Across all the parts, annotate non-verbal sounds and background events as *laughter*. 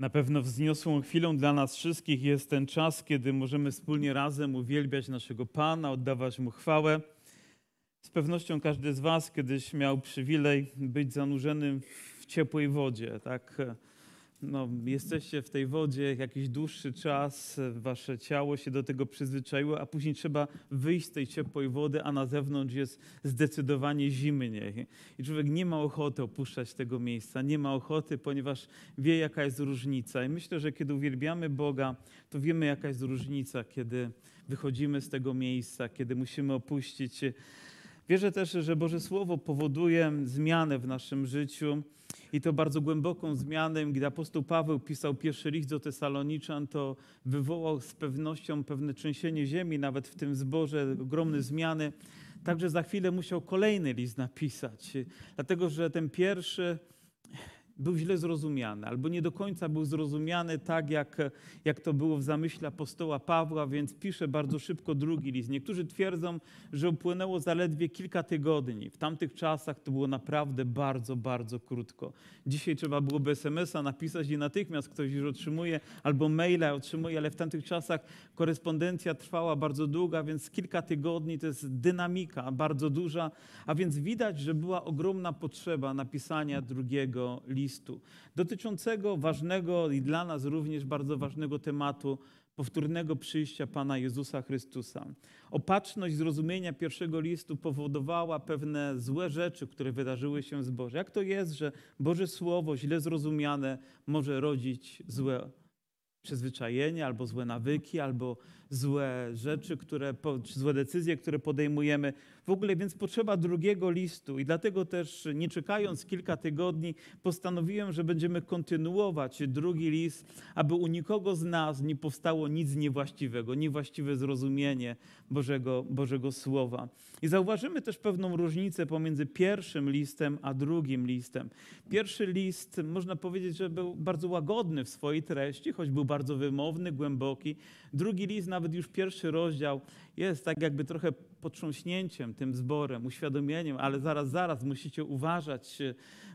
Na pewno wzniosłą chwilą dla nas wszystkich jest ten czas, kiedy możemy wspólnie razem uwielbiać naszego Pana, oddawać Mu chwałę. Z pewnością każdy z Was kiedyś miał przywilej być zanurzonym w ciepłej wodzie, tak? No, jesteście w tej wodzie jakiś dłuższy czas, wasze ciało się do tego przyzwyczaiło, a później trzeba wyjść z tej ciepłej wody, a na zewnątrz jest zdecydowanie zimnie. I człowiek nie ma ochoty opuszczać tego miejsca, nie ma ochoty, ponieważ wie, jaka jest różnica. I myślę, że kiedy uwielbiamy Boga, to wiemy, jaka jest różnica, kiedy wychodzimy z tego miejsca, kiedy musimy opuścić. Wierzę też, że Boże Słowo powoduje zmianę w naszym życiu i to bardzo głęboką zmianę. Gdy apostoł Paweł pisał pierwszy list do Tesaloniczan, to wywołał z pewnością pewne trzęsienie ziemi, nawet w tym zborze, ogromne zmiany. Także za chwilę musiał kolejny list napisać, dlatego że ten pierwszy był źle zrozumiany, albo nie do końca był zrozumiany tak, jak, jak to było w zamyśle apostoła Pawła, więc pisze bardzo szybko drugi list. Niektórzy twierdzą, że upłynęło zaledwie kilka tygodni. W tamtych czasach to było naprawdę bardzo, bardzo krótko. Dzisiaj trzeba byłoby SMS-a napisać i natychmiast ktoś już otrzymuje, albo maila otrzymuje, ale w tamtych czasach korespondencja trwała bardzo długa, więc kilka tygodni to jest dynamika bardzo duża, a więc widać, że była ogromna potrzeba napisania drugiego listu listu dotyczącego ważnego i dla nas również bardzo ważnego tematu powtórnego przyjścia Pana Jezusa Chrystusa. Opatrzność zrozumienia pierwszego listu powodowała pewne złe rzeczy, które wydarzyły się z Boże. Jak to jest, że Boże Słowo źle zrozumiane może rodzić złe przyzwyczajenie, albo złe nawyki, albo złe rzeczy, które, złe decyzje, które podejmujemy. W ogóle więc potrzeba drugiego listu i dlatego też nie czekając kilka tygodni postanowiłem, że będziemy kontynuować drugi list, aby u nikogo z nas nie powstało nic niewłaściwego, niewłaściwe zrozumienie Bożego, Bożego Słowa. I zauważymy też pewną różnicę pomiędzy pierwszym listem a drugim listem. Pierwszy list, można powiedzieć, że był bardzo łagodny w swojej treści, choć był bardzo wymowny, głęboki. Drugi list, nawet już pierwszy rozdział, jest tak jakby trochę potrząśnięciem tym zborem, uświadomieniem, ale zaraz, zaraz musicie uważać,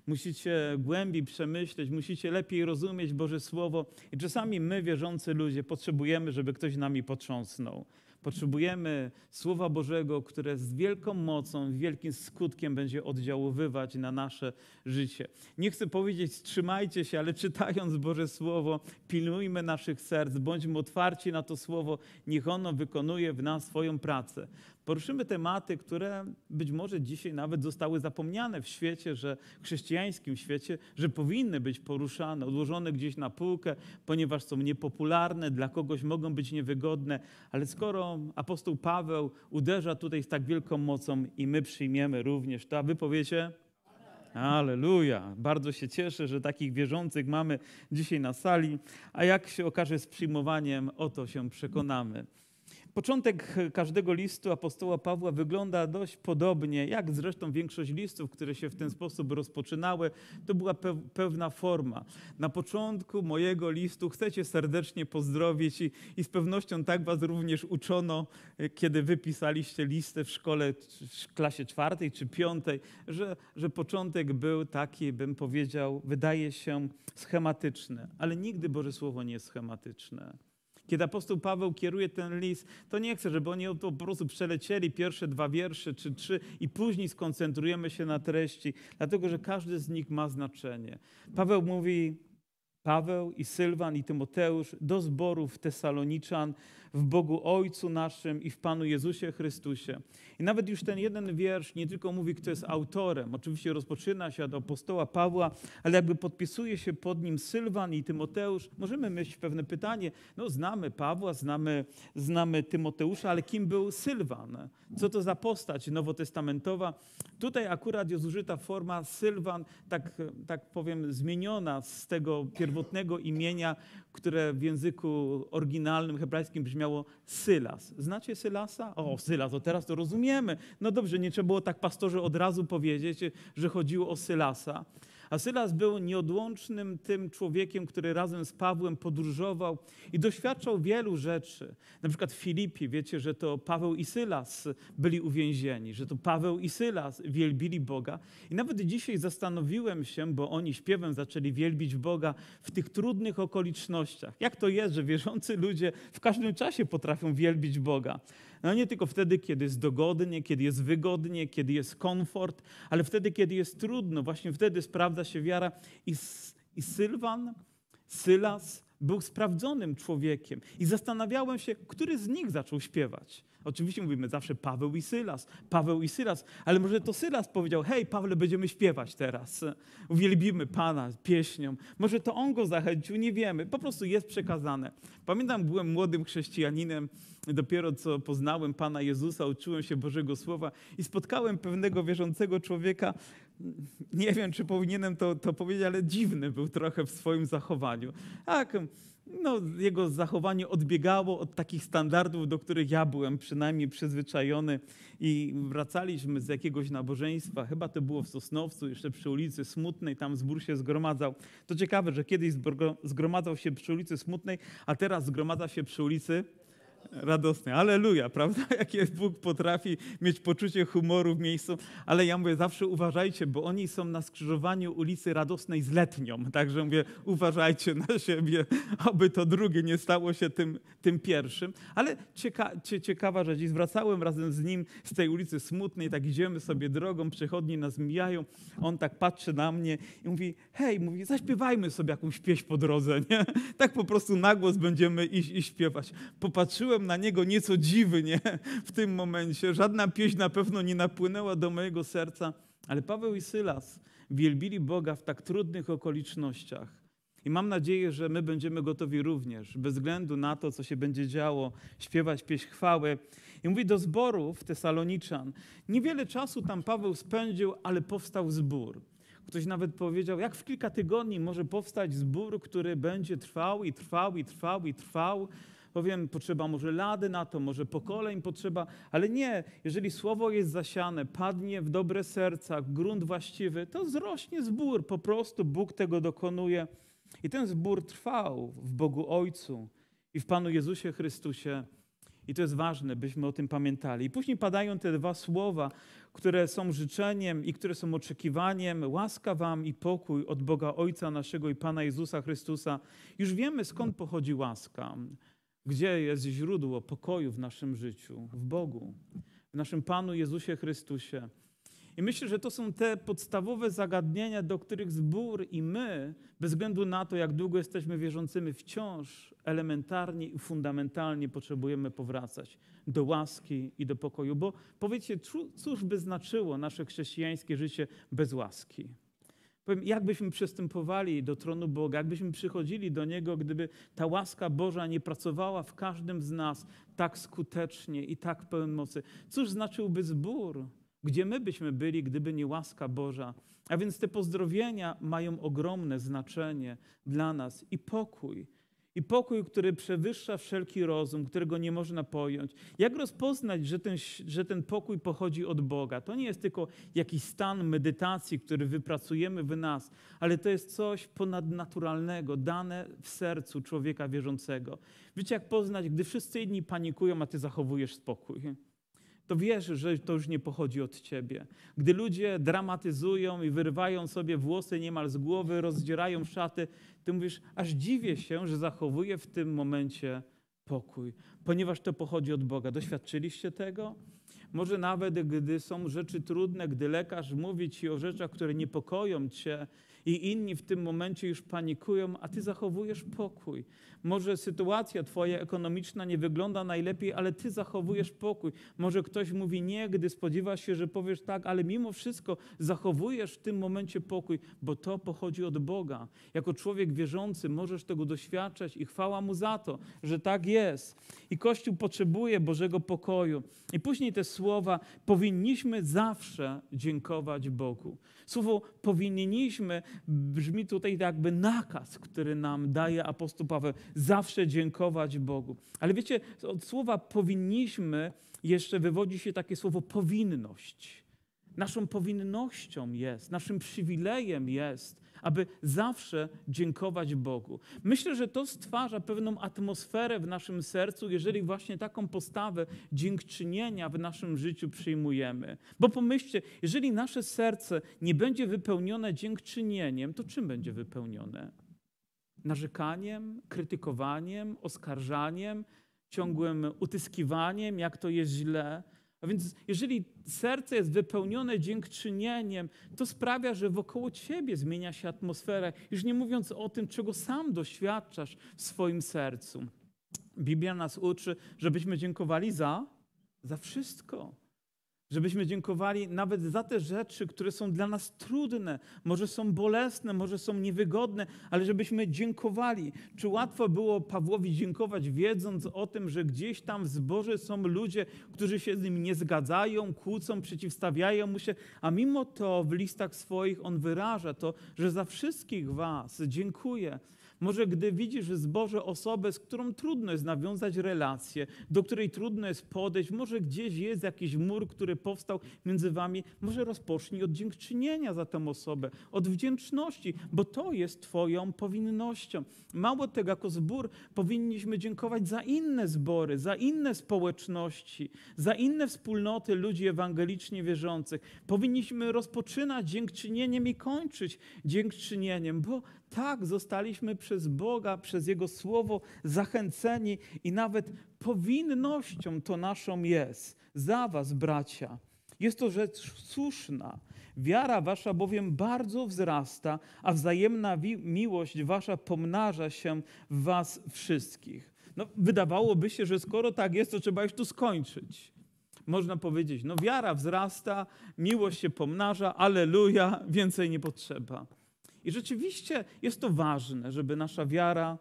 musicie głębiej przemyśleć, musicie lepiej rozumieć Boże Słowo. I czasami my, wierzący ludzie, potrzebujemy, żeby ktoś nami potrząsnął. Potrzebujemy Słowa Bożego, które z wielką mocą, wielkim skutkiem będzie oddziaływać na nasze życie. Nie chcę powiedzieć, trzymajcie się, ale czytając Boże Słowo, pilnujmy naszych serc, bądźmy otwarci na to Słowo, niech ono wykonuje w nas swoją pracę. Poruszymy tematy, które być może dzisiaj nawet zostały zapomniane w świecie, że chrześcijańskim świecie, że powinny być poruszane, odłożone gdzieś na półkę, ponieważ są niepopularne, dla kogoś mogą być niewygodne, ale skoro apostoł Paweł uderza tutaj z tak wielką mocą i my przyjmiemy również to, a wy powiecie? Aleluja. Bardzo się cieszę, że takich wierzących mamy dzisiaj na sali, a jak się okaże z przyjmowaniem, o to się przekonamy. Początek każdego listu apostoła Pawła wygląda dość podobnie, jak zresztą większość listów, które się w ten sposób rozpoczynały, to była pewna forma. Na początku mojego listu chcecie serdecznie pozdrowić i, i z pewnością tak was również uczono, kiedy wypisaliście listę w szkole, w klasie czwartej czy piątej, że, że początek był taki, bym powiedział, wydaje się schematyczny, ale nigdy Boże Słowo nie jest schematyczne. Kiedy apostoł Paweł kieruje ten list, to nie chce, żeby oni po prostu przelecieli pierwsze dwa wiersze czy trzy i później skoncentrujemy się na treści, dlatego że każdy z nich ma znaczenie. Paweł mówi, Paweł i Sylwan i Tymoteusz do zborów Tesaloniczan w Bogu Ojcu naszym i w Panu Jezusie Chrystusie. I nawet już ten jeden wiersz nie tylko mówi, kto jest autorem. Oczywiście rozpoczyna się od apostoła Pawła, ale jakby podpisuje się pod nim Sylwan i Tymoteusz. Możemy mieć pewne pytanie. No znamy Pawła, znamy, znamy Tymoteusza, ale kim był Sylwan? Co to za postać nowotestamentowa? Tutaj akurat jest użyta forma Sylwan, tak, tak powiem, zmieniona z tego pierwotnego imienia, które w języku oryginalnym hebrajskim brzmiało Sylas. Znacie Sylasa? O, Sylas, o teraz to rozumiemy. No dobrze, nie trzeba było tak pastorze od razu powiedzieć, że chodziło o Sylasa. A Sylas był nieodłącznym tym człowiekiem, który razem z Pawłem podróżował i doświadczał wielu rzeczy. Na przykład w Filipie wiecie, że to Paweł i Sylas byli uwięzieni, że to Paweł i Sylas wielbili Boga. I nawet dzisiaj zastanowiłem się, bo oni śpiewem zaczęli wielbić Boga w tych trudnych okolicznościach. Jak to jest, że wierzący ludzie w każdym czasie potrafią wielbić Boga? No nie tylko wtedy, kiedy jest dogodnie, kiedy jest wygodnie, kiedy jest komfort, ale wtedy, kiedy jest trudno, właśnie wtedy sprawdza się wiara. I, i Sylwan, Sylas był sprawdzonym człowiekiem. I zastanawiałem się, który z nich zaczął śpiewać. Oczywiście mówimy zawsze Paweł i Sylas, Paweł i Sylas, ale może to Sylas powiedział, hej Pawle, będziemy śpiewać teraz. Uwielbimy Pana pieśnią. Może to on go zachęcił, nie wiemy. Po prostu jest przekazane. Pamiętam, byłem młodym chrześcijaninem, dopiero co poznałem Pana Jezusa, uczyłem się Bożego Słowa i spotkałem pewnego wierzącego człowieka. Nie wiem, czy powinienem to, to powiedzieć, ale dziwny był trochę w swoim zachowaniu. Tak, no, jego zachowanie odbiegało od takich standardów, do których ja byłem przynajmniej przyzwyczajony. I wracaliśmy z jakiegoś nabożeństwa, chyba to było w Sosnowcu, jeszcze przy ulicy Smutnej, tam zbór się zgromadzał. To ciekawe, że kiedyś zgromadzał się przy ulicy Smutnej, a teraz zgromadza się przy ulicy radosny. Aleluja, *laughs* prawda? Jakie Bóg potrafi mieć poczucie humoru w miejscu. Ale ja mówię, zawsze uważajcie, bo oni są na skrzyżowaniu ulicy Radosnej z Letnią. Także mówię, uważajcie na siebie, *laughs* aby to drugie nie stało się tym, tym pierwszym. Ale cieka, ciekawa rzecz. I zwracałem razem z nim z tej ulicy Smutnej, tak idziemy sobie drogą, przechodni nas mijają. On tak patrzy na mnie i mówi, hej, mówi, zaśpiewajmy sobie jakąś pieśń po drodze, nie? Tak po prostu na głos będziemy iść i śpiewać. Popatrzyłem na niego nieco dziwnie w tym momencie. Żadna pieśń na pewno nie napłynęła do mojego serca, ale Paweł i Sylas wielbili Boga w tak trudnych okolicznościach. I mam nadzieję, że my będziemy gotowi również, bez względu na to, co się będzie działo, śpiewać pieśń chwały. I mówi do zborów Tesaloniczan. Niewiele czasu tam Paweł spędził, ale powstał zbór. Ktoś nawet powiedział, jak w kilka tygodni może powstać zbór, który będzie trwał i trwał i trwał i trwał powiem, potrzeba może lady na to, może pokoleń potrzeba, ale nie, jeżeli słowo jest zasiane, padnie w dobre serca, grunt właściwy, to zrośnie zbór, po prostu Bóg tego dokonuje. I ten zbór trwał w Bogu Ojcu i w Panu Jezusie Chrystusie. I to jest ważne, byśmy o tym pamiętali. I później padają te dwa słowa, które są życzeniem i które są oczekiwaniem. Łaska wam i pokój od Boga Ojca naszego i Pana Jezusa Chrystusa. Już wiemy, skąd pochodzi łaska. Gdzie jest źródło pokoju w naszym życiu? W Bogu, w naszym Panu Jezusie Chrystusie. I myślę, że to są te podstawowe zagadnienia, do których zbór i my, bez względu na to, jak długo jesteśmy wierzącymi, wciąż elementarnie i fundamentalnie potrzebujemy powracać do łaski i do pokoju. Bo powiedzcie, cóż by znaczyło nasze chrześcijańskie życie bez łaski? Powiem, jakbyśmy przystępowali do tronu Boga, jakbyśmy przychodzili do Niego, gdyby ta łaska Boża nie pracowała w każdym z nas tak skutecznie i tak pełen mocy. Cóż znaczyłby zbór? Gdzie my byśmy byli, gdyby nie łaska Boża? A więc te pozdrowienia mają ogromne znaczenie dla nas i pokój i pokój, który przewyższa wszelki rozum, którego nie można pojąć. Jak rozpoznać, że ten, że ten pokój pochodzi od Boga? To nie jest tylko jakiś stan medytacji, który wypracujemy w nas, ale to jest coś ponadnaturalnego, dane w sercu człowieka wierzącego. Wiecie, jak poznać, gdy wszyscy inni panikują, a ty zachowujesz spokój? To wiesz, że to już nie pochodzi od ciebie. Gdy ludzie dramatyzują i wyrywają sobie włosy niemal z głowy, rozdzierają szaty, ty mówisz, aż dziwię się, że zachowuję w tym momencie pokój, ponieważ to pochodzi od Boga. Doświadczyliście tego? Może nawet gdy są rzeczy trudne, gdy lekarz mówi ci o rzeczach, które niepokoją cię i inni w tym momencie już panikują, a ty zachowujesz pokój. Może sytuacja twoja ekonomiczna nie wygląda najlepiej, ale ty zachowujesz pokój. Może ktoś mówi nie, gdy spodziewasz się, że powiesz tak, ale mimo wszystko zachowujesz w tym momencie pokój, bo to pochodzi od Boga. Jako człowiek wierzący możesz tego doświadczać i chwała Mu za to, że tak jest. I Kościół potrzebuje Bożego pokoju. I później te słowa powinniśmy zawsze dziękować Bogu. Słowo powinniśmy brzmi tutaj jakby nakaz, który nam daje apostoł Paweł. Zawsze dziękować Bogu. Ale wiecie, od słowa powinniśmy jeszcze wywodzi się takie słowo powinność. Naszą powinnością jest, naszym przywilejem jest, aby zawsze dziękować Bogu. Myślę, że to stwarza pewną atmosferę w naszym sercu, jeżeli właśnie taką postawę dziękczynienia w naszym życiu przyjmujemy. Bo pomyślcie, jeżeli nasze serce nie będzie wypełnione dziękczynieniem, to czym będzie wypełnione? Narzekaniem, krytykowaniem, oskarżaniem, ciągłym utyskiwaniem, jak to jest źle. A więc jeżeli serce jest wypełnione dziękczynieniem, to sprawia, że wokoło ciebie zmienia się atmosfera, już nie mówiąc o tym, czego sam doświadczasz w swoim sercu. Biblia nas uczy, żebyśmy dziękowali za, za wszystko. Żebyśmy dziękowali nawet za te rzeczy, które są dla nas trudne, może są bolesne, może są niewygodne, ale żebyśmy dziękowali. Czy łatwo było Pawłowi dziękować, wiedząc o tym, że gdzieś tam w zborze są ludzie, którzy się z nim nie zgadzają, kłócą, przeciwstawiają mu się, a mimo to w listach swoich on wyraża to, że za wszystkich was dziękuję. Może gdy widzisz w zborze osobę, z którą trudno jest nawiązać relację, do której trudno jest podejść, może gdzieś jest jakiś mur, który powstał między wami, może rozpocznij od dziękczynienia za tę osobę, od wdzięczności, bo to jest twoją powinnością. Mało tego, jako zbór powinniśmy dziękować za inne zbory, za inne społeczności, za inne wspólnoty ludzi ewangelicznie wierzących. Powinniśmy rozpoczynać dziękczynieniem i kończyć dziękczynieniem, bo tak zostaliśmy przez Boga, przez Jego Słowo zachęceni i nawet powinnością to naszą jest. Za Was, bracia. Jest to rzecz słuszna. Wiara wasza bowiem bardzo wzrasta, a wzajemna miłość wasza pomnaża się w was wszystkich. No, wydawałoby się, że skoro tak jest, to trzeba już tu skończyć. Można powiedzieć, no wiara wzrasta, miłość się pomnaża, aleluja, więcej nie potrzeba. I rzeczywiście jest to ważne, żeby nasza wiara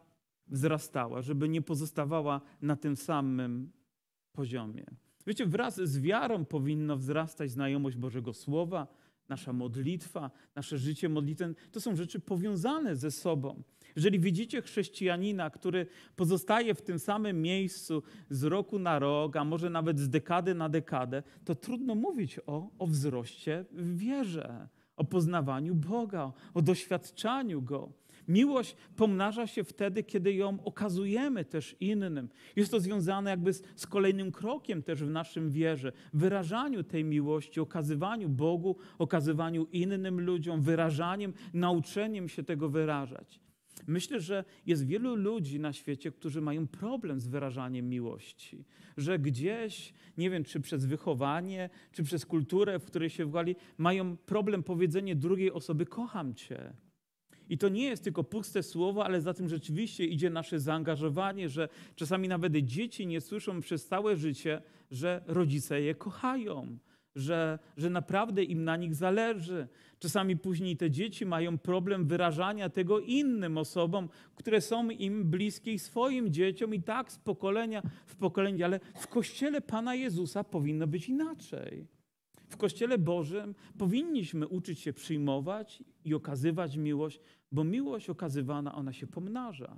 wzrastała, żeby nie pozostawała na tym samym poziomie. Wiecie, wraz z wiarą powinno wzrastać znajomość Bożego Słowa, nasza modlitwa, nasze życie modlitwę. To są rzeczy powiązane ze sobą. Jeżeli widzicie chrześcijanina, który pozostaje w tym samym miejscu z roku na rok, a może nawet z dekady na dekadę, to trudno mówić o, o wzroście w wierze o poznawaniu Boga, o doświadczaniu Go. Miłość pomnaża się wtedy, kiedy ją okazujemy też innym. Jest to związane jakby z, z, kolejnym krokiem też w naszym wierze, wyrażaniu tej miłości, okazywaniu Bogu, okazywaniu innym ludziom, wyrażaniem, nauczeniem się tego wyrażać. Myślę, że jest wielu ludzi na świecie, którzy mają problem z wyrażaniem miłości, że gdzieś, nie wiem, czy przez wychowanie, czy przez kulturę, w której się wgali, mają problem powiedzenie drugiej osoby: Kocham cię. I to nie jest tylko puste słowo, ale za tym rzeczywiście idzie nasze zaangażowanie, że czasami nawet dzieci nie słyszą przez całe życie, że rodzice je kochają, że, że naprawdę im na nich zależy. Czasami później te dzieci mają problem wyrażania tego innym osobom, które są im bliskie swoim dzieciom i tak z pokolenia w pokolenie, ale w kościele Pana Jezusa powinno być inaczej. W Kościele Bożym powinniśmy uczyć się przyjmować i okazywać miłość, bo miłość okazywana, ona się pomnaża.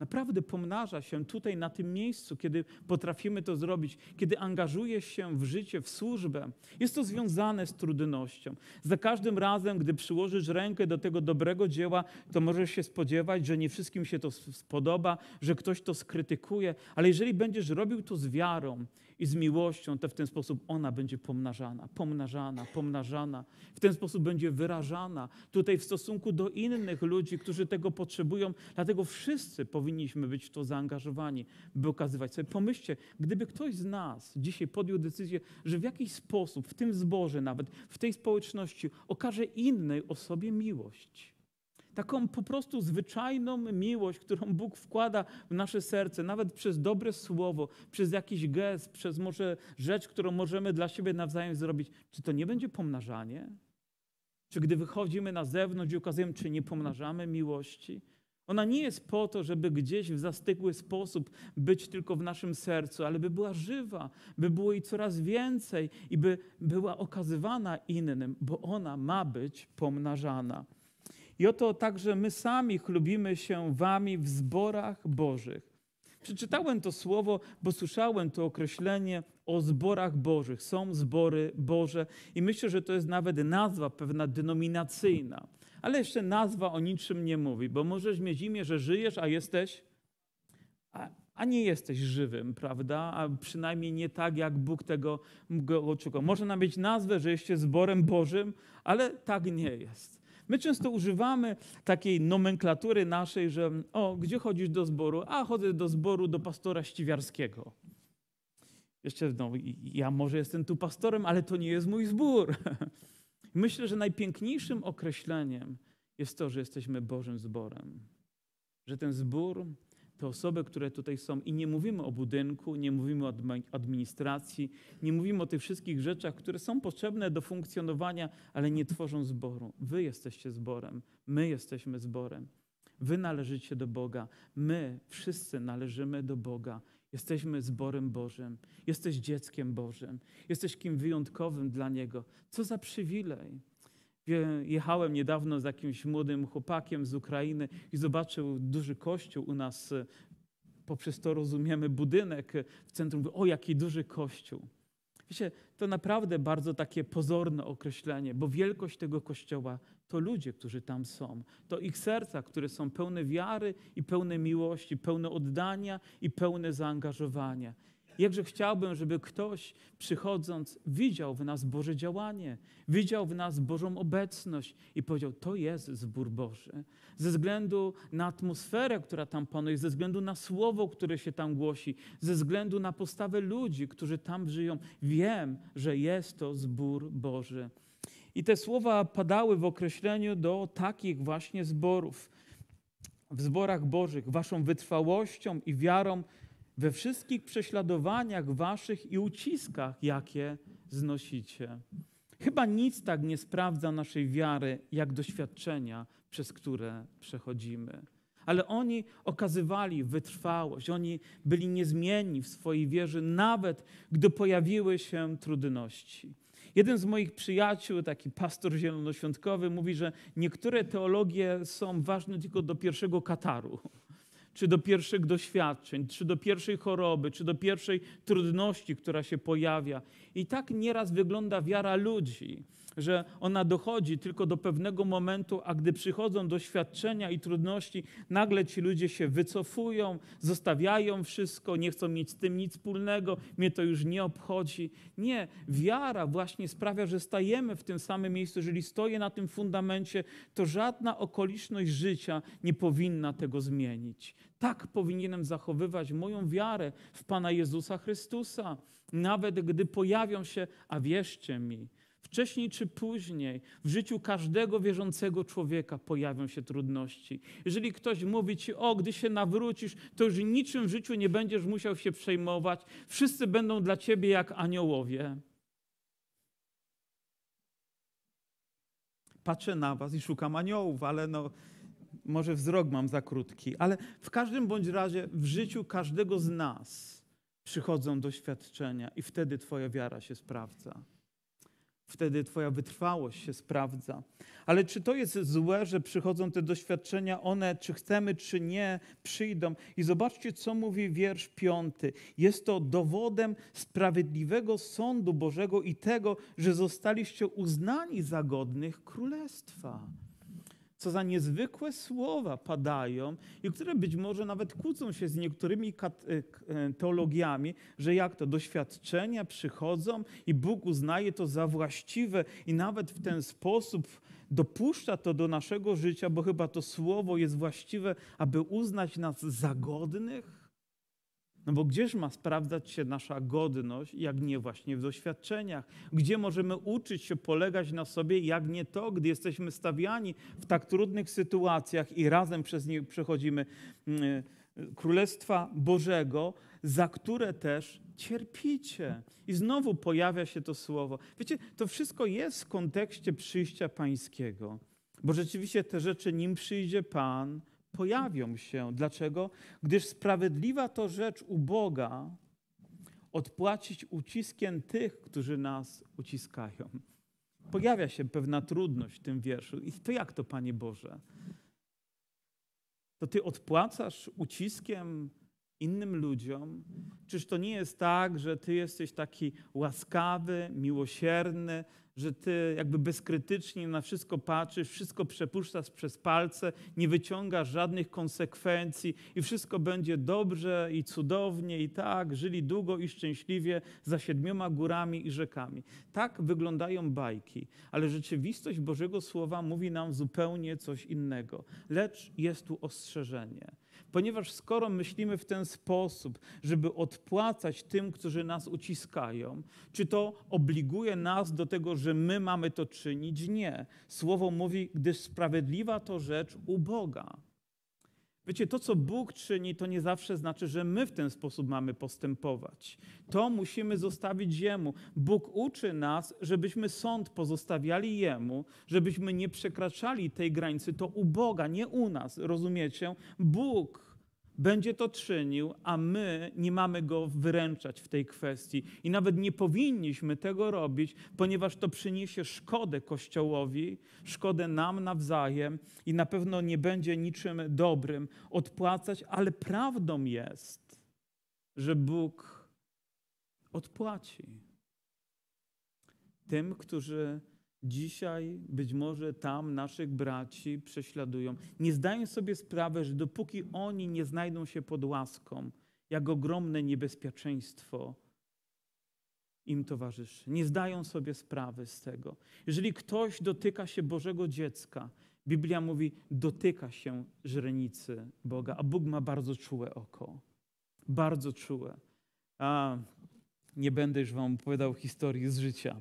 Naprawdę pomnaża się tutaj na tym miejscu, kiedy potrafimy to zrobić, kiedy angażujesz się w życie, w służbę. Jest to związane z trudnością. Za każdym razem, gdy przyłożysz rękę do tego dobrego dzieła, to możesz się spodziewać, że nie wszystkim się to spodoba, że ktoś to skrytykuje, ale jeżeli będziesz robił to z wiarą i z miłością, to w ten sposób ona będzie pomnażana, pomnażana, pomnażana. W ten sposób będzie wyrażana tutaj w stosunku do innych ludzi, którzy tego potrzebują. Dlatego wszyscy powinniśmy być w to zaangażowani, by okazywać sobie. Pomyślcie, gdyby ktoś z nas dzisiaj podjął decyzję, że w jakiś sposób, w tym zborze nawet, w tej społeczności okaże innej osobie miłość taką po prostu zwyczajną miłość, którą Bóg wkłada w nasze serce, nawet przez dobre słowo, przez jakiś gest, przez może rzecz, którą możemy dla siebie nawzajem zrobić, czy to nie będzie pomnażanie? Czy gdy wychodzimy na zewnątrz i okazujemy, czy nie pomnażamy miłości? Ona nie jest po to, żeby gdzieś w zastygły sposób być tylko w naszym sercu, ale by była żywa, by było jej coraz więcej i by była okazywana innym, bo ona ma być pomnażana. I oto także my sami chlubimy się wami w zborach Bożych. Przeczytałem to słowo, bo słyszałem to określenie o zborach bożych. Są zbory Boże i myślę, że to jest nawet nazwa pewna denominacyjna. Ale jeszcze nazwa o niczym nie mówi, bo możesz mieć imię, że żyjesz, a jesteś, a, a nie jesteś żywym, prawda? A przynajmniej nie tak, jak Bóg tego oczekał. Można mieć nazwę, że jesteś zborem Bożym, ale tak nie jest. My często używamy takiej nomenklatury naszej, że o, gdzie chodzisz do zboru? A, chodzę do zboru do pastora ściwiarskiego. Jeszcze, no, ja może jestem tu pastorem, ale to nie jest mój zbór. *laughs* Myślę, że najpiękniejszym określeniem jest to, że jesteśmy Bożym zborem. Że ten zbór, te osoby, które tutaj są, i nie mówimy o budynku, nie mówimy o administracji, nie mówimy o tych wszystkich rzeczach, które są potrzebne do funkcjonowania, ale nie tworzą zboru. Wy jesteście zborem, my jesteśmy zborem. Wy należycie do Boga, my wszyscy należymy do Boga. Jesteśmy zborem Bożym, jesteś dzieckiem Bożym, jesteś kim wyjątkowym dla Niego. Co za przywilej. Jechałem niedawno z jakimś młodym chłopakiem z Ukrainy i zobaczył duży kościół u nas. Poprzez to rozumiemy budynek w centrum. O, jaki duży kościół. Wiecie, to naprawdę bardzo takie pozorne określenie, bo wielkość tego kościoła to ludzie, którzy tam są. To ich serca, które są pełne wiary i pełne miłości, pełne oddania i pełne zaangażowania. Jakże chciałbym, żeby ktoś przychodząc widział w nas Boże działanie, widział w nas Bożą obecność i powiedział: To jest zbór Boży. Ze względu na atmosferę, która tam panuje, ze względu na słowo, które się tam głosi, ze względu na postawę ludzi, którzy tam żyją, wiem, że jest to zbór Boży. I te słowa padały w określeniu do takich właśnie zborów. W zborach Bożych, waszą wytrwałością i wiarą we wszystkich prześladowaniach waszych i uciskach, jakie znosicie. Chyba nic tak nie sprawdza naszej wiary, jak doświadczenia, przez które przechodzimy. Ale oni okazywali wytrwałość, oni byli niezmienni w swojej wierze, nawet gdy pojawiły się trudności. Jeden z moich przyjaciół, taki pastor zielonoświątkowy, mówi, że niektóre teologie są ważne tylko do pierwszego kataru czy do pierwszych doświadczeń, czy do pierwszej choroby, czy do pierwszej trudności, która się pojawia. I tak nieraz wygląda wiara ludzi że ona dochodzi tylko do pewnego momentu, a gdy przychodzą doświadczenia i trudności, nagle ci ludzie się wycofują, zostawiają wszystko, nie chcą mieć z tym nic wspólnego, mnie to już nie obchodzi. Nie, wiara właśnie sprawia, że stajemy w tym samym miejscu. Jeżeli stoję na tym fundamencie, to żadna okoliczność życia nie powinna tego zmienić. Tak powinienem zachowywać moją wiarę w Pana Jezusa Chrystusa. Nawet gdy pojawią się, a wierzcie mi, Wcześniej czy później w życiu każdego wierzącego człowieka pojawią się trudności. Jeżeli ktoś mówi ci, o, gdy się nawrócisz, to już niczym w życiu nie będziesz musiał się przejmować, wszyscy będą dla ciebie jak aniołowie. Patrzę na was i szukam aniołów, ale no, może wzrok mam za krótki. Ale w każdym bądź razie w życiu każdego z nas przychodzą doświadczenia i wtedy twoja wiara się sprawdza. Wtedy Twoja wytrwałość się sprawdza. Ale czy to jest złe, że przychodzą te doświadczenia? One, czy chcemy, czy nie, przyjdą. I zobaczcie, co mówi wiersz piąty. Jest to dowodem sprawiedliwego sądu Bożego i tego, że zostaliście uznani za godnych królestwa co za niezwykłe słowa padają i które być może nawet kłócą się z niektórymi e, e, teologiami, że jak to doświadczenia przychodzą i Bóg uznaje to za właściwe i nawet w ten sposób dopuszcza to do naszego życia, bo chyba to słowo jest właściwe, aby uznać nas za godnych. No bo gdzież ma sprawdzać się nasza godność, jak nie właśnie w doświadczeniach? Gdzie możemy uczyć się polegać na sobie, jak nie to, gdy jesteśmy stawiani w tak trudnych sytuacjach i razem przez nie przechodzimy mm, Królestwa Bożego, za które też cierpicie. I znowu pojawia się to słowo. Wiecie, to wszystko jest w kontekście przyjścia Pańskiego, bo rzeczywiście te rzeczy, nim przyjdzie Pan, pojawią się. Dlaczego? Gdyż sprawiedliwa to rzecz u Boga odpłacić uciskiem tych, którzy nas uciskają. Pojawia się pewna trudność w tym wierszu. I to jak to, Panie Boże? To Ty odpłacasz uciskiem innym ludziom? Czyż to nie jest tak, że ty jesteś taki łaskawy, miłosierny, że ty jakby bezkrytycznie na wszystko patrzysz, wszystko przepuszczasz przez palce, nie wyciągasz żadnych konsekwencji i wszystko będzie dobrze i cudownie i tak, żyli długo i szczęśliwie za siedmioma górami i rzekami. Tak wyglądają bajki, ale rzeczywistość Bożego Słowa mówi nam zupełnie coś innego. Lecz jest tu ostrzeżenie. Ponieważ skoro myślimy w ten sposób, żeby odpłacać tym, którzy nas uciskają, czy to obliguje nas do tego, że my mamy to czynić? Nie. Słowo mówi, gdyż sprawiedliwa to rzecz u Boga. Wiecie, to co Bóg czyni, to nie zawsze znaczy, że my w ten sposób mamy postępować. To musimy zostawić Jemu. Bóg uczy nas, żebyśmy sąd pozostawiali Jemu, żebyśmy nie przekraczali tej granicy. To u Boga, nie u nas, rozumiecie? Bóg będzie to czynił, a my nie mamy go wyręczać w tej kwestii. I nawet nie powinniśmy tego robić, ponieważ to przyniesie szkodę Kościołowi, szkodę nam nawzajem i na pewno nie będzie niczym dobrym odpłacać, ale prawdą jest, że Bóg odpłaci tym, którzy Dzisiaj być może tam naszych braci prześladują. Nie zdają sobie sprawy, że dopóki oni nie znajdą się pod łaską, jak ogromne niebezpieczeństwo im towarzyszy. Nie zdają sobie sprawy z tego. Jeżeli ktoś dotyka się Bożego dziecka, Biblia mówi, dotyka się źrenicy Boga, a Bóg ma bardzo czułe oko. Bardzo czułe. A nie będę już wam opowiadał historii z życia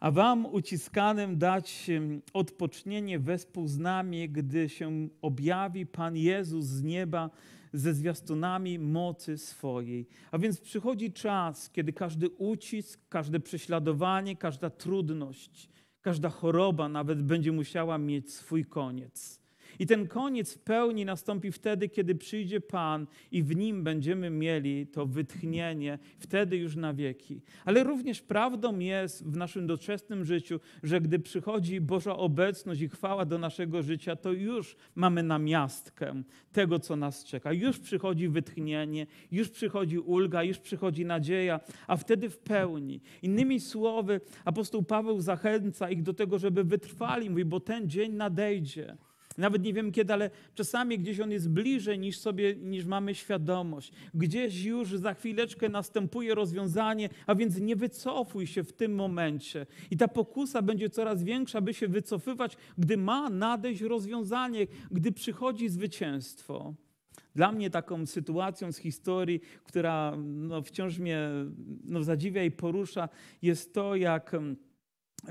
a wam uciskanym dać odpocznienie wespół z nami, gdy się objawi Pan Jezus z nieba ze zwiastunami mocy swojej. A więc przychodzi czas, kiedy każdy ucisk, każde prześladowanie, każda trudność, każda choroba nawet będzie musiała mieć swój koniec. I ten koniec w pełni nastąpi wtedy, kiedy przyjdzie Pan i w nim będziemy mieli to wytchnienie, wtedy już na wieki. Ale również prawdą jest w naszym doczesnym życiu, że gdy przychodzi Boża obecność i chwała do naszego życia, to już mamy namiastkę tego, co nas czeka. Już przychodzi wytchnienie, już przychodzi ulga, już przychodzi nadzieja, a wtedy w pełni. Innymi słowy, apostoł Paweł zachęca ich do tego, żeby wytrwali, mówi, bo ten dzień nadejdzie. Nawet nie wiem kiedy, ale czasami gdzieś on jest bliżej niż sobie, niż mamy świadomość. Gdzieś już za chwileczkę następuje rozwiązanie, a więc nie wycofuj się w tym momencie. I ta pokusa będzie coraz większa, by się wycofywać, gdy ma nadejść rozwiązanie, gdy przychodzi zwycięstwo. Dla mnie taką sytuacją z historii, która no, wciąż mnie no, zadziwia i porusza, jest to, jak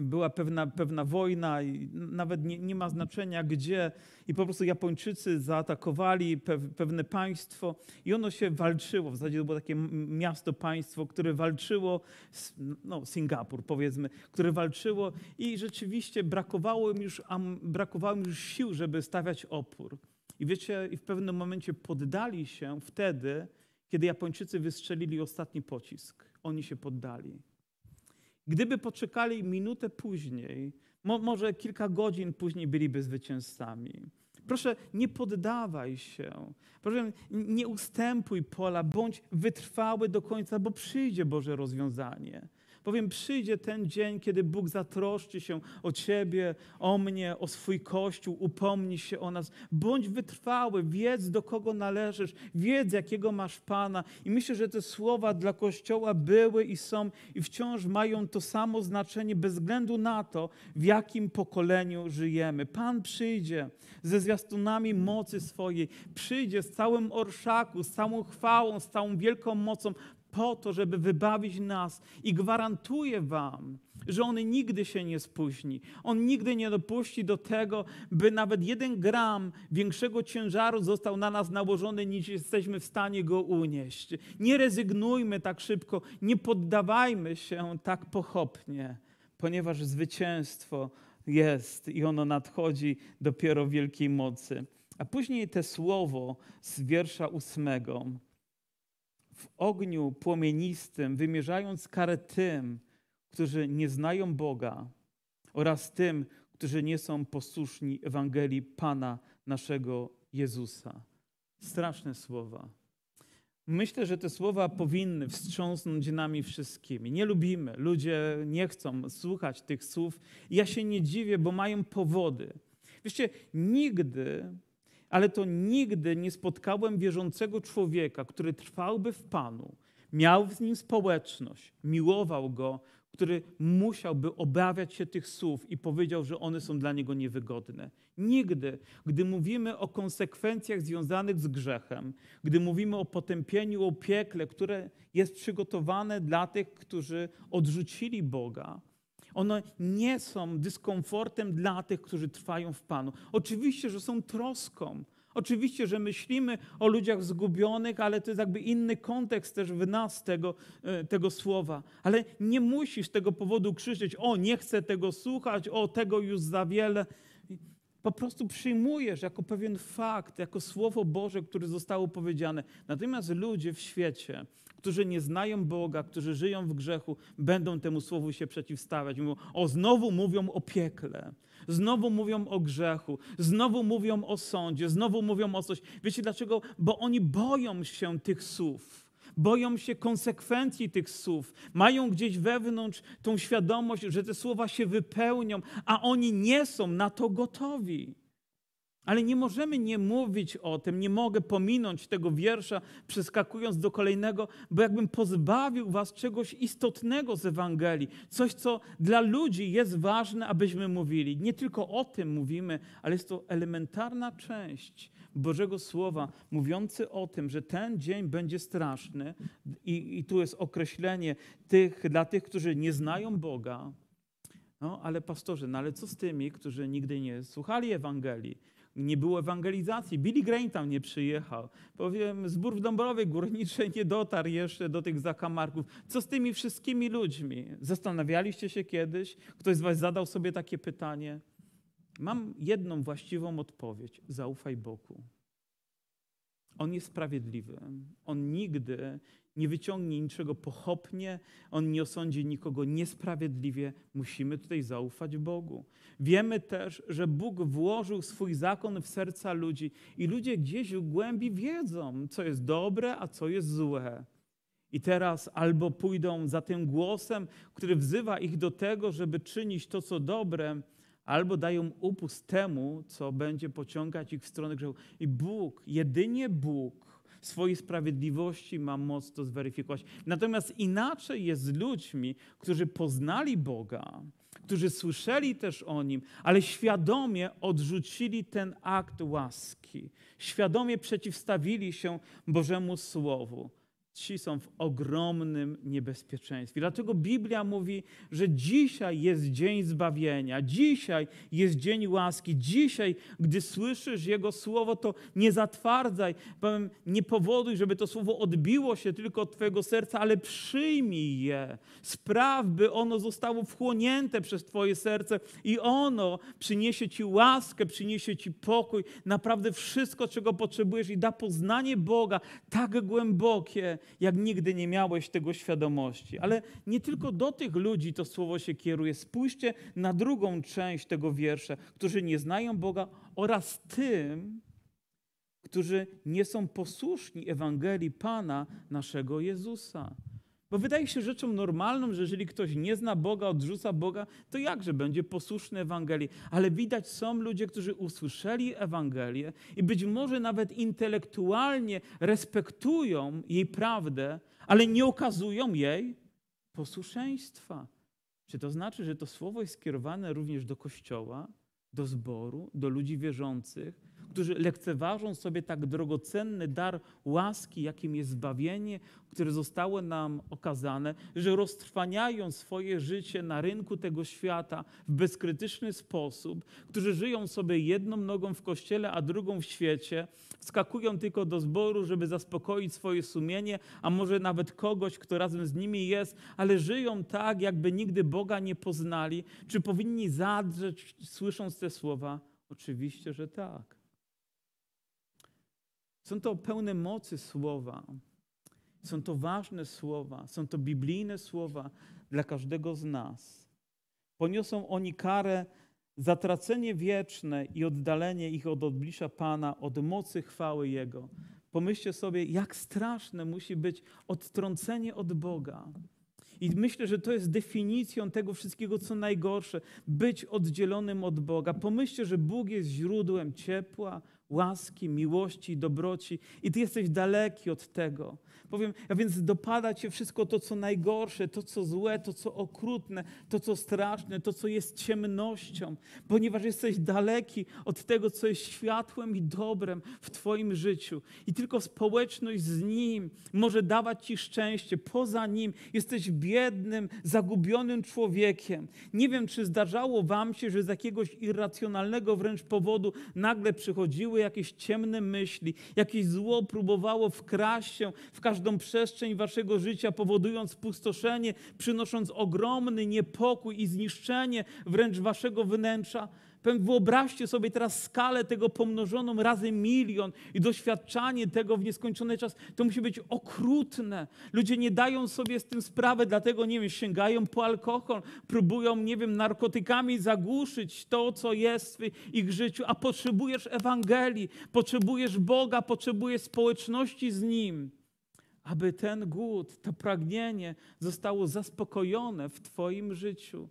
była pewna, pewna wojna i nawet nie, nie, ma znaczenia gdzie i po prostu Japończycy zaatakowali pewne państwo i ono się walczyło. W zasadzie to było takie miasto, państwo, które walczyło, no Singapur powiedzmy, które walczyło i rzeczywiście brakowało im już, brakowało im już sił, żeby stawiać opór. I wiecie, i w pewnym momencie poddali się wtedy, kiedy Japończycy wystrzelili ostatni pocisk. Oni się poddali. Gdyby poczekali minutę później, mo może kilka godzin później byliby zwycięzcami. Proszę, nie poddawaj się. Proszę, nie ustępuj pola, bądź wytrwały do końca, bo przyjdzie Boże rozwiązanie. Bowiem przyjdzie ten dzień, kiedy Bóg zatroszczy się o Ciebie, o mnie, o swój Kościół, upomni się o nas. Bądź wytrwały, wiedz do kogo należysz, wiedz jakiego masz Pana. I myślę, że te słowa dla Kościoła były i są i wciąż mają to samo znaczenie bez względu na to, w jakim pokoleniu żyjemy. Pan przyjdzie ze zwiastunami mocy swojej, przyjdzie z całym orszaku, z całą chwałą, z całą wielką mocą, po to, żeby wybawić nas i gwarantuję Wam, że On nigdy się nie spóźni. On nigdy nie dopuści do tego, by nawet jeden gram większego ciężaru został na nas nałożony, niż jesteśmy w stanie go unieść. Nie rezygnujmy tak szybko, nie poddawajmy się tak pochopnie, ponieważ zwycięstwo jest i ono nadchodzi dopiero w wielkiej mocy. A później te słowo z wiersza ósmego w ogniu płomienistym, wymierzając karę tym, którzy nie znają Boga oraz tym, którzy nie są posłuszni Ewangelii Pana naszego Jezusa. Straszne słowa. Myślę, że te słowa powinny wstrząsnąć nami wszystkimi. Nie lubimy, ludzie nie chcą słuchać tych słów. Ja się nie dziwię, bo mają powody. Wiecie, nigdy, ale to nigdy nie spotkałem wierzącego człowieka, który trwałby w Panu, miał z nim społeczność, miłował go, który musiałby obawiać się tych słów i powiedział, że one są dla niego niewygodne. Nigdy, gdy mówimy o konsekwencjach związanych z grzechem, gdy mówimy o potępieniu, o piekle, które jest przygotowane dla tych, którzy odrzucili Boga, one nie są dyskomfortem dla tych, którzy trwają w Panu. Oczywiście, że są troską. Oczywiście, że myślimy o ludziach zgubionych, ale to jest jakby inny kontekst też w nas tego, e, tego słowa. Ale nie musisz tego powodu krzyczeć: O, nie chcę tego słuchać, o, tego już za wiele po prostu przyjmujesz jako pewien fakt, jako słowo Boże, które zostało powiedziane. Natomiast ludzie w świecie, którzy nie znają Boga, którzy żyją w grzechu, będą temu słowu się przeciwstawiać. Mówią, o, znowu mówią o piekle, znowu mówią o grzechu, znowu mówią o sądzie, znowu mówią o coś. Wiecie dlaczego? Bo oni boją się tych słów boją się konsekwencji tych słów, mają gdzieś wewnątrz tą świadomość, że te słowa się wypełnią, a oni nie są na to gotowi. Ale nie możemy nie mówić o tym, nie mogę pominąć tego wiersza, przeskakując do kolejnego, bo jakbym pozbawił was czegoś istotnego z Ewangelii, coś, co dla ludzi jest ważne, abyśmy mówili. Nie tylko o tym mówimy, ale jest to elementarna część Bożego Słowa, mówiący o tym, że ten dzień będzie straszny, i, i tu jest określenie tych, dla tych, którzy nie znają Boga. No, ale pastorze, no ale co z tymi, którzy nigdy nie słuchali Ewangelii? Nie było ewangelizacji. Billy Graham tam nie przyjechał. Powiem, zbór w Dąbrowie Górniczej nie dotarł jeszcze do tych zakamarków. Co z tymi wszystkimi ludźmi? Zastanawialiście się kiedyś? Ktoś z was zadał sobie takie pytanie? Mam jedną właściwą odpowiedź. Zaufaj Bogu. On jest sprawiedliwy. On nigdy nie wyciągnie niczego pochopnie, on nie osądzi nikogo niesprawiedliwie. Musimy tutaj zaufać Bogu. Wiemy też, że Bóg włożył swój zakon w serca ludzi i ludzie gdzieś w głębi wiedzą, co jest dobre, a co jest złe. I teraz albo pójdą za tym głosem, który wzywa ich do tego, żeby czynić to, co dobre, albo dają upust temu, co będzie pociągać ich w stronę grzechu. I Bóg, jedynie Bóg, swojej sprawiedliwości ma moc to zweryfikować. Natomiast inaczej jest z ludźmi, którzy poznali Boga, którzy słyszeli też o Nim, ale świadomie odrzucili ten akt łaski. Świadomie przeciwstawili się Bożemu Słowu ci są w ogromnym niebezpieczeństwie. Dlatego Biblia mówi, że dzisiaj jest dzień zbawienia, dzisiaj jest dzień łaski, dzisiaj, gdy słyszysz Jego słowo, to nie zatwardzaj, powiem, nie powoduj, żeby to słowo odbiło się tylko od Twojego serca, ale przyjmij je. Spraw, by ono zostało wchłonięte przez Twoje serce i ono przyniesie Ci łaskę, przyniesie Ci pokój, naprawdę wszystko, czego potrzebujesz i da poznanie Boga tak głębokie, jak nigdy nie miałeś tego świadomości. Ale nie tylko do tych ludzi to słowo się kieruje. Spójrzcie na drugą część tego wiersza, którzy nie znają Boga oraz tym, którzy nie są posłuszni Ewangelii Pana naszego Jezusa. Bo wydaje się rzeczą normalną, że jeżeli ktoś nie zna Boga, odrzuca Boga, to jakże będzie posłuszny Ewangelii. Ale widać, są ludzie, którzy usłyszeli Ewangelię i być może nawet intelektualnie respektują jej prawdę, ale nie okazują jej posłuszeństwa. Czy to znaczy, że to słowo jest skierowane również do Kościoła, do zboru, do ludzi wierzących, którzy lekceważą sobie tak drogocenny dar łaski, jakim jest zbawienie, które zostało nam okazane, że roztrwaniają swoje życie na rynku tego świata w bezkrytyczny sposób, którzy żyją sobie jedną nogą w kościele, a drugą w świecie, wskakują tylko do zboru, żeby zaspokoić swoje sumienie, a może nawet kogoś, kto razem z nimi jest, ale żyją tak, jakby nigdy Boga nie poznali. Czy powinni zadrzeć, słysząc te słowa? Oczywiście, że tak. Są to pełne mocy słowa. Są to ważne słowa, są to biblijne słowa dla każdego z nas. Poniosą oni karę za tracenie wieczne i oddalenie ich od oblicza Pana, od mocy chwały Jego. Pomyślcie sobie, jak straszne musi być odtrącenie od Boga. I myślę, że to jest definicją tego wszystkiego, co najgorsze być oddzielonym od Boga. Pomyślcie, że Bóg jest źródłem ciepła, łaski, miłości dobroci, i ty jesteś daleki od tego. Powiem, a więc dopada cię wszystko to, co najgorsze, to, co złe, to, co okrutne, to, co straszne, to, co jest ciemnością, ponieważ jesteś daleki od tego, co jest światłem i dobrem w Twoim życiu. I tylko społeczność z Nim może dawać Ci szczęście. Poza Nim jesteś biednym, zagubionym człowiekiem. Nie wiem, czy zdarzało Wam się, że z jakiegoś irracjonalnego wręcz powodu nagle przychodziły jakieś ciemne myśli, jakieś zło próbowało wkraść się w każdą przestrzeń waszego życia, powodując pustoszenie, przynosząc ogromny niepokój i zniszczenie wręcz waszego wnętrza. Wyobraźcie sobie teraz skalę tego pomnożoną razy milion i doświadczanie tego w nieskończony czas. To musi być okrutne. Ludzie nie dają sobie z tym sprawy, dlatego, nie wiem, sięgają po alkohol, próbują, nie wiem, narkotykami zagłuszyć to, co jest w ich życiu, a potrzebujesz Ewangelii, potrzebujesz Boga, potrzebujesz społeczności z Nim aby ten głód, to pragnienie zostało zaspokojone w Twoim życiu,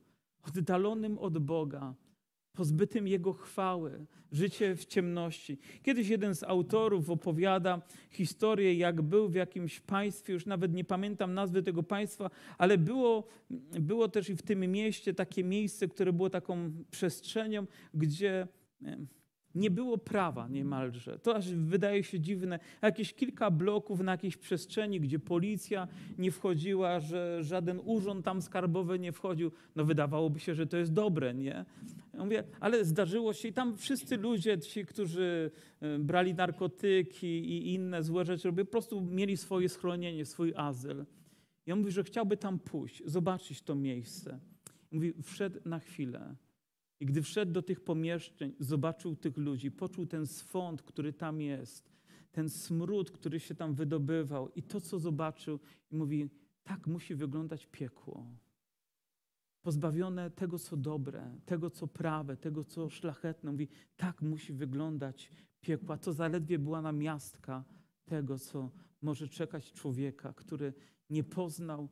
oddalonym od Boga, pozbytym Jego chwały, życie w ciemności. Kiedyś jeden z autorów opowiada historię, jak był w jakimś państwie, już nawet nie pamiętam nazwy tego państwa, ale było, było też i w tym mieście takie miejsce, które było taką przestrzenią, gdzie nie było prawa niemalże. To aż wydaje się dziwne. Jakieś kilka bloków na jakiejś przestrzeni, gdzie policja nie wchodziła, że żaden urząd tam skarbowy nie wchodził. No wydawałoby się, że to jest dobre, nie? Ja mówię, ale zdarzyło się i tam wszyscy ludzie, ci, którzy e, brali narkotyki i inne złe rzeczy, po prostu mieli swoje schronienie, swój azyl. Ja mówię, że chciałby tam pójść, zobaczyć to miejsce. Mówi, wszedł na chwilę i gdy wszedł do tych pomieszczeń, zobaczył tych ludzi, poczuł ten swąd, który tam jest, ten smród, który się tam wydobywał i to, co zobaczył, i mówi: Tak musi wyglądać piekło. Pozbawione tego, co dobre, tego, co prawe, tego, co szlachetne. Mówi: Tak musi wyglądać piekło. To zaledwie była namiastka tego, co może czekać człowieka, który nie poznał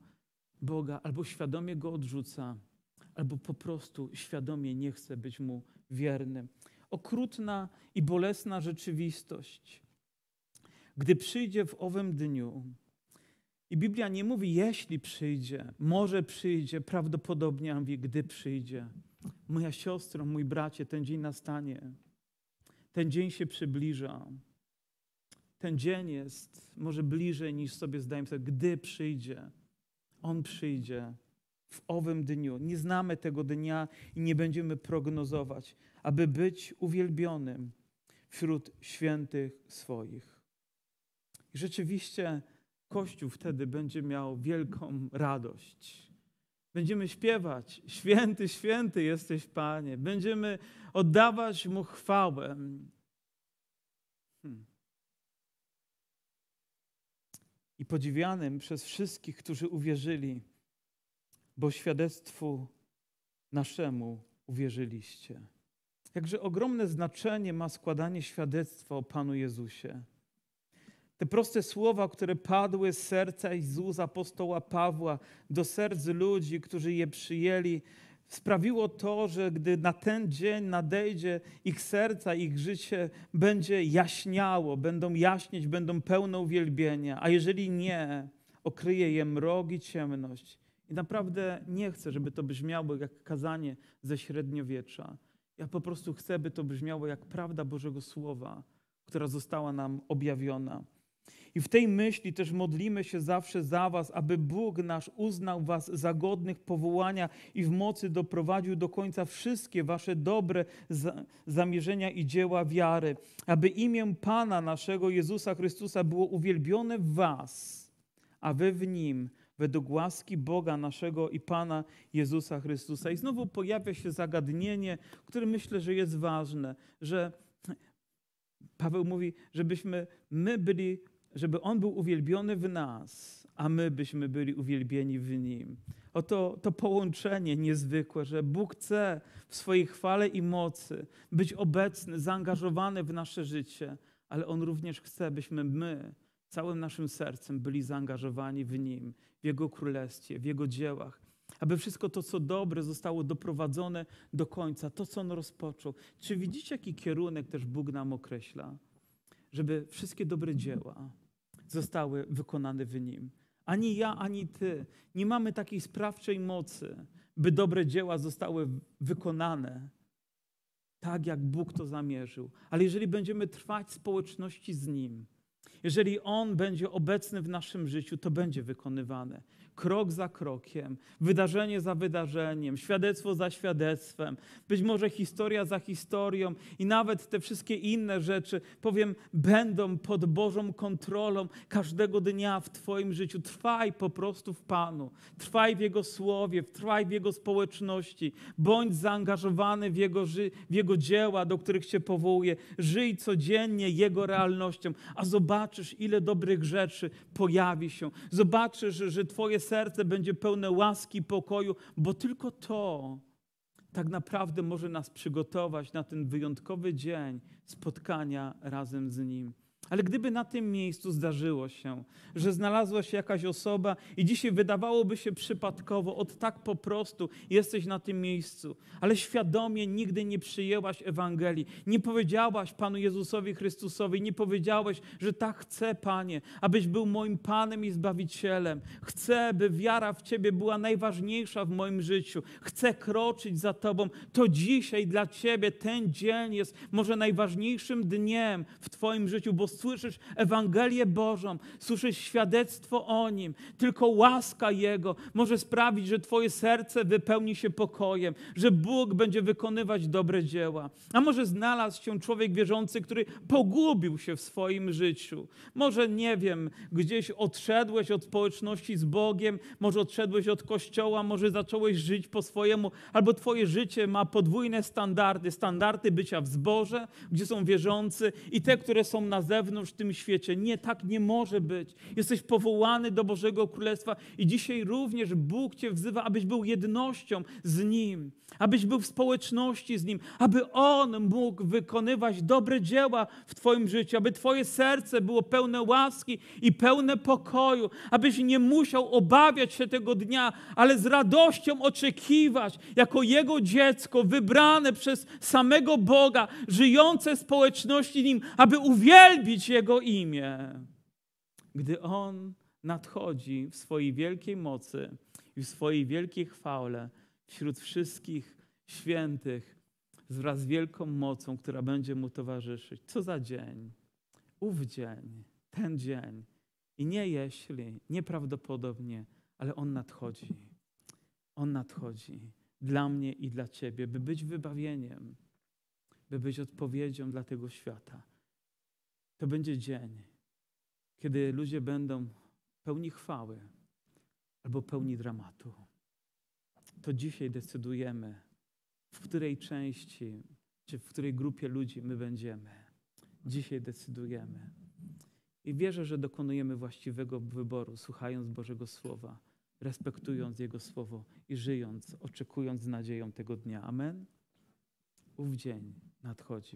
Boga albo świadomie go odrzuca albo po prostu świadomie nie chce być mu wierny. Okrutna i bolesna rzeczywistość. Gdy przyjdzie w owym dniu, i Biblia nie mówi, jeśli przyjdzie, może przyjdzie, prawdopodobnie mówi, gdy przyjdzie. Moja siostro, mój bracie, ten dzień nastanie. Ten dzień się przybliża. Ten dzień jest może bliżej niż sobie zdajemy sobie, gdy przyjdzie. On przyjdzie w owym dniu. Nie znamy tego dnia i nie będziemy prognozować, aby być uwielbionym wśród świętych swoich. I rzeczywiście Kościół wtedy będzie miał wielką radość. Będziemy śpiewać: Święty, święty jesteś, Panie. Będziemy oddawać Mu chwałę. Hmm. I podziwianym przez wszystkich, którzy uwierzyli, bo świadectwu naszemu uwierzyliście. Jakże ogromne znaczenie ma składanie świadectwa o Panu Jezusie. Te proste słowa, które padły z serca ust apostoła Pawła do serc ludzi, którzy je przyjęli, sprawiło to, że gdy na ten dzień nadejdzie ich serca, ich życie będzie jaśniało, będą jaśnieć, będą pełne uwielbienia, a jeżeli nie, okryje je mrok i ciemność. Naprawdę nie chcę, żeby to brzmiało jak kazanie ze średniowiecza. Ja po prostu chcę, by to brzmiało jak prawda Bożego Słowa, która została nam objawiona. I w tej myśli też modlimy się zawsze za Was, aby Bóg nasz uznał Was za godnych powołania i w mocy doprowadził do końca wszystkie Wasze dobre zamierzenia i dzieła wiary, aby imię Pana naszego Jezusa Chrystusa było uwielbione w Was, a Wy w Nim według łaski Boga naszego i Pana Jezusa Chrystusa. I znowu pojawia się zagadnienie, które myślę, że jest ważne, że Paweł mówi, żebyśmy my byli, żeby On był uwielbiony w nas, a my byśmy byli uwielbieni w Nim. Oto to połączenie niezwykłe, że Bóg chce w swojej chwale i mocy być obecny, zaangażowany w nasze życie, ale On również chce, byśmy my całym naszym sercem byli zaangażowani w Nim, w Jego królestwie, w Jego dziełach. Aby wszystko to, co dobre, zostało doprowadzone do końca, to, co On rozpoczął. Czy widzicie, jaki kierunek też Bóg nam określa? Żeby wszystkie dobre dzieła zostały wykonane w Nim. Ani ja, ani Ty nie mamy takiej sprawczej mocy, by dobre dzieła zostały wykonane tak, jak Bóg to zamierzył. Ale jeżeli będziemy trwać w społeczności z Nim, jeżeli On będzie obecny w naszym życiu, to będzie wykonywane krok za krokiem, wydarzenie za wydarzeniem, świadectwo za świadectwem, być może historia za historią i nawet te wszystkie inne rzeczy, powiem, będą pod Bożą kontrolą każdego dnia w Twoim życiu. Trwaj po prostu w Panu, trwaj w Jego słowie, trwaj w Jego społeczności, bądź zaangażowany w Jego, w Jego dzieła, do których Cię powołuje. Żyj codziennie Jego realnością, a zobaczysz, ile dobrych rzeczy pojawi się. Zobaczysz, że Twoje serce będzie pełne łaski, pokoju, bo tylko to tak naprawdę może nas przygotować na ten wyjątkowy dzień spotkania razem z Nim. Ale gdyby na tym miejscu zdarzyło się, że znalazła się jakaś osoba i dzisiaj wydawałoby się przypadkowo, od tak po prostu jesteś na tym miejscu, ale świadomie nigdy nie przyjęłaś Ewangelii, nie powiedziałaś Panu Jezusowi Chrystusowi, nie powiedziałeś, że tak chcę, Panie, abyś był moim Panem i Zbawicielem. Chcę, by wiara w Ciebie była najważniejsza w moim życiu. Chcę kroczyć za Tobą. To dzisiaj dla Ciebie ten dzień jest może najważniejszym dniem w Twoim życiu, bo słyszysz Ewangelię Bożą, słyszysz świadectwo o Nim. Tylko łaska Jego może sprawić, że Twoje serce wypełni się pokojem, że Bóg będzie wykonywać dobre dzieła. A może znalazł się człowiek wierzący, który pogubił się w swoim życiu. Może, nie wiem, gdzieś odszedłeś od społeczności z Bogiem, może odszedłeś od Kościoła, może zacząłeś żyć po swojemu, albo Twoje życie ma podwójne standardy. Standardy bycia w zborze, gdzie są wierzący i te, które są na zewnątrz w tym świecie. Nie, tak nie może być. Jesteś powołany do Bożego Królestwa i dzisiaj również Bóg Cię wzywa, abyś był jednością z Nim, abyś był w społeczności z Nim, aby On mógł wykonywać dobre dzieła w Twoim życiu, aby Twoje serce było pełne łaski i pełne pokoju, abyś nie musiał obawiać się tego dnia, ale z radością oczekiwać jako Jego dziecko, wybrane przez samego Boga, żyjące w społeczności Nim, aby uwielbić Jego imię. Gdy On nadchodzi w swojej wielkiej mocy i w swojej wielkiej chwale wśród wszystkich świętych wraz z wielką mocą, która będzie Mu towarzyszyć. Co za dzień? Ów dzień, ten dzień. I nie jeśli, nieprawdopodobnie, ale On nadchodzi. On nadchodzi dla mnie i dla Ciebie, by być wybawieniem, by być odpowiedzią dla tego świata. To będzie dzień, kiedy ludzie będą pełni chwały albo pełni dramatu. To dzisiaj decydujemy, w której części czy w której grupie ludzi my będziemy. Dzisiaj decydujemy. I wierzę, że dokonujemy właściwego wyboru, słuchając Bożego Słowa, respektując Jego Słowo i żyjąc, oczekując z nadzieją tego dnia. Amen. Ów dzień nadchodzi.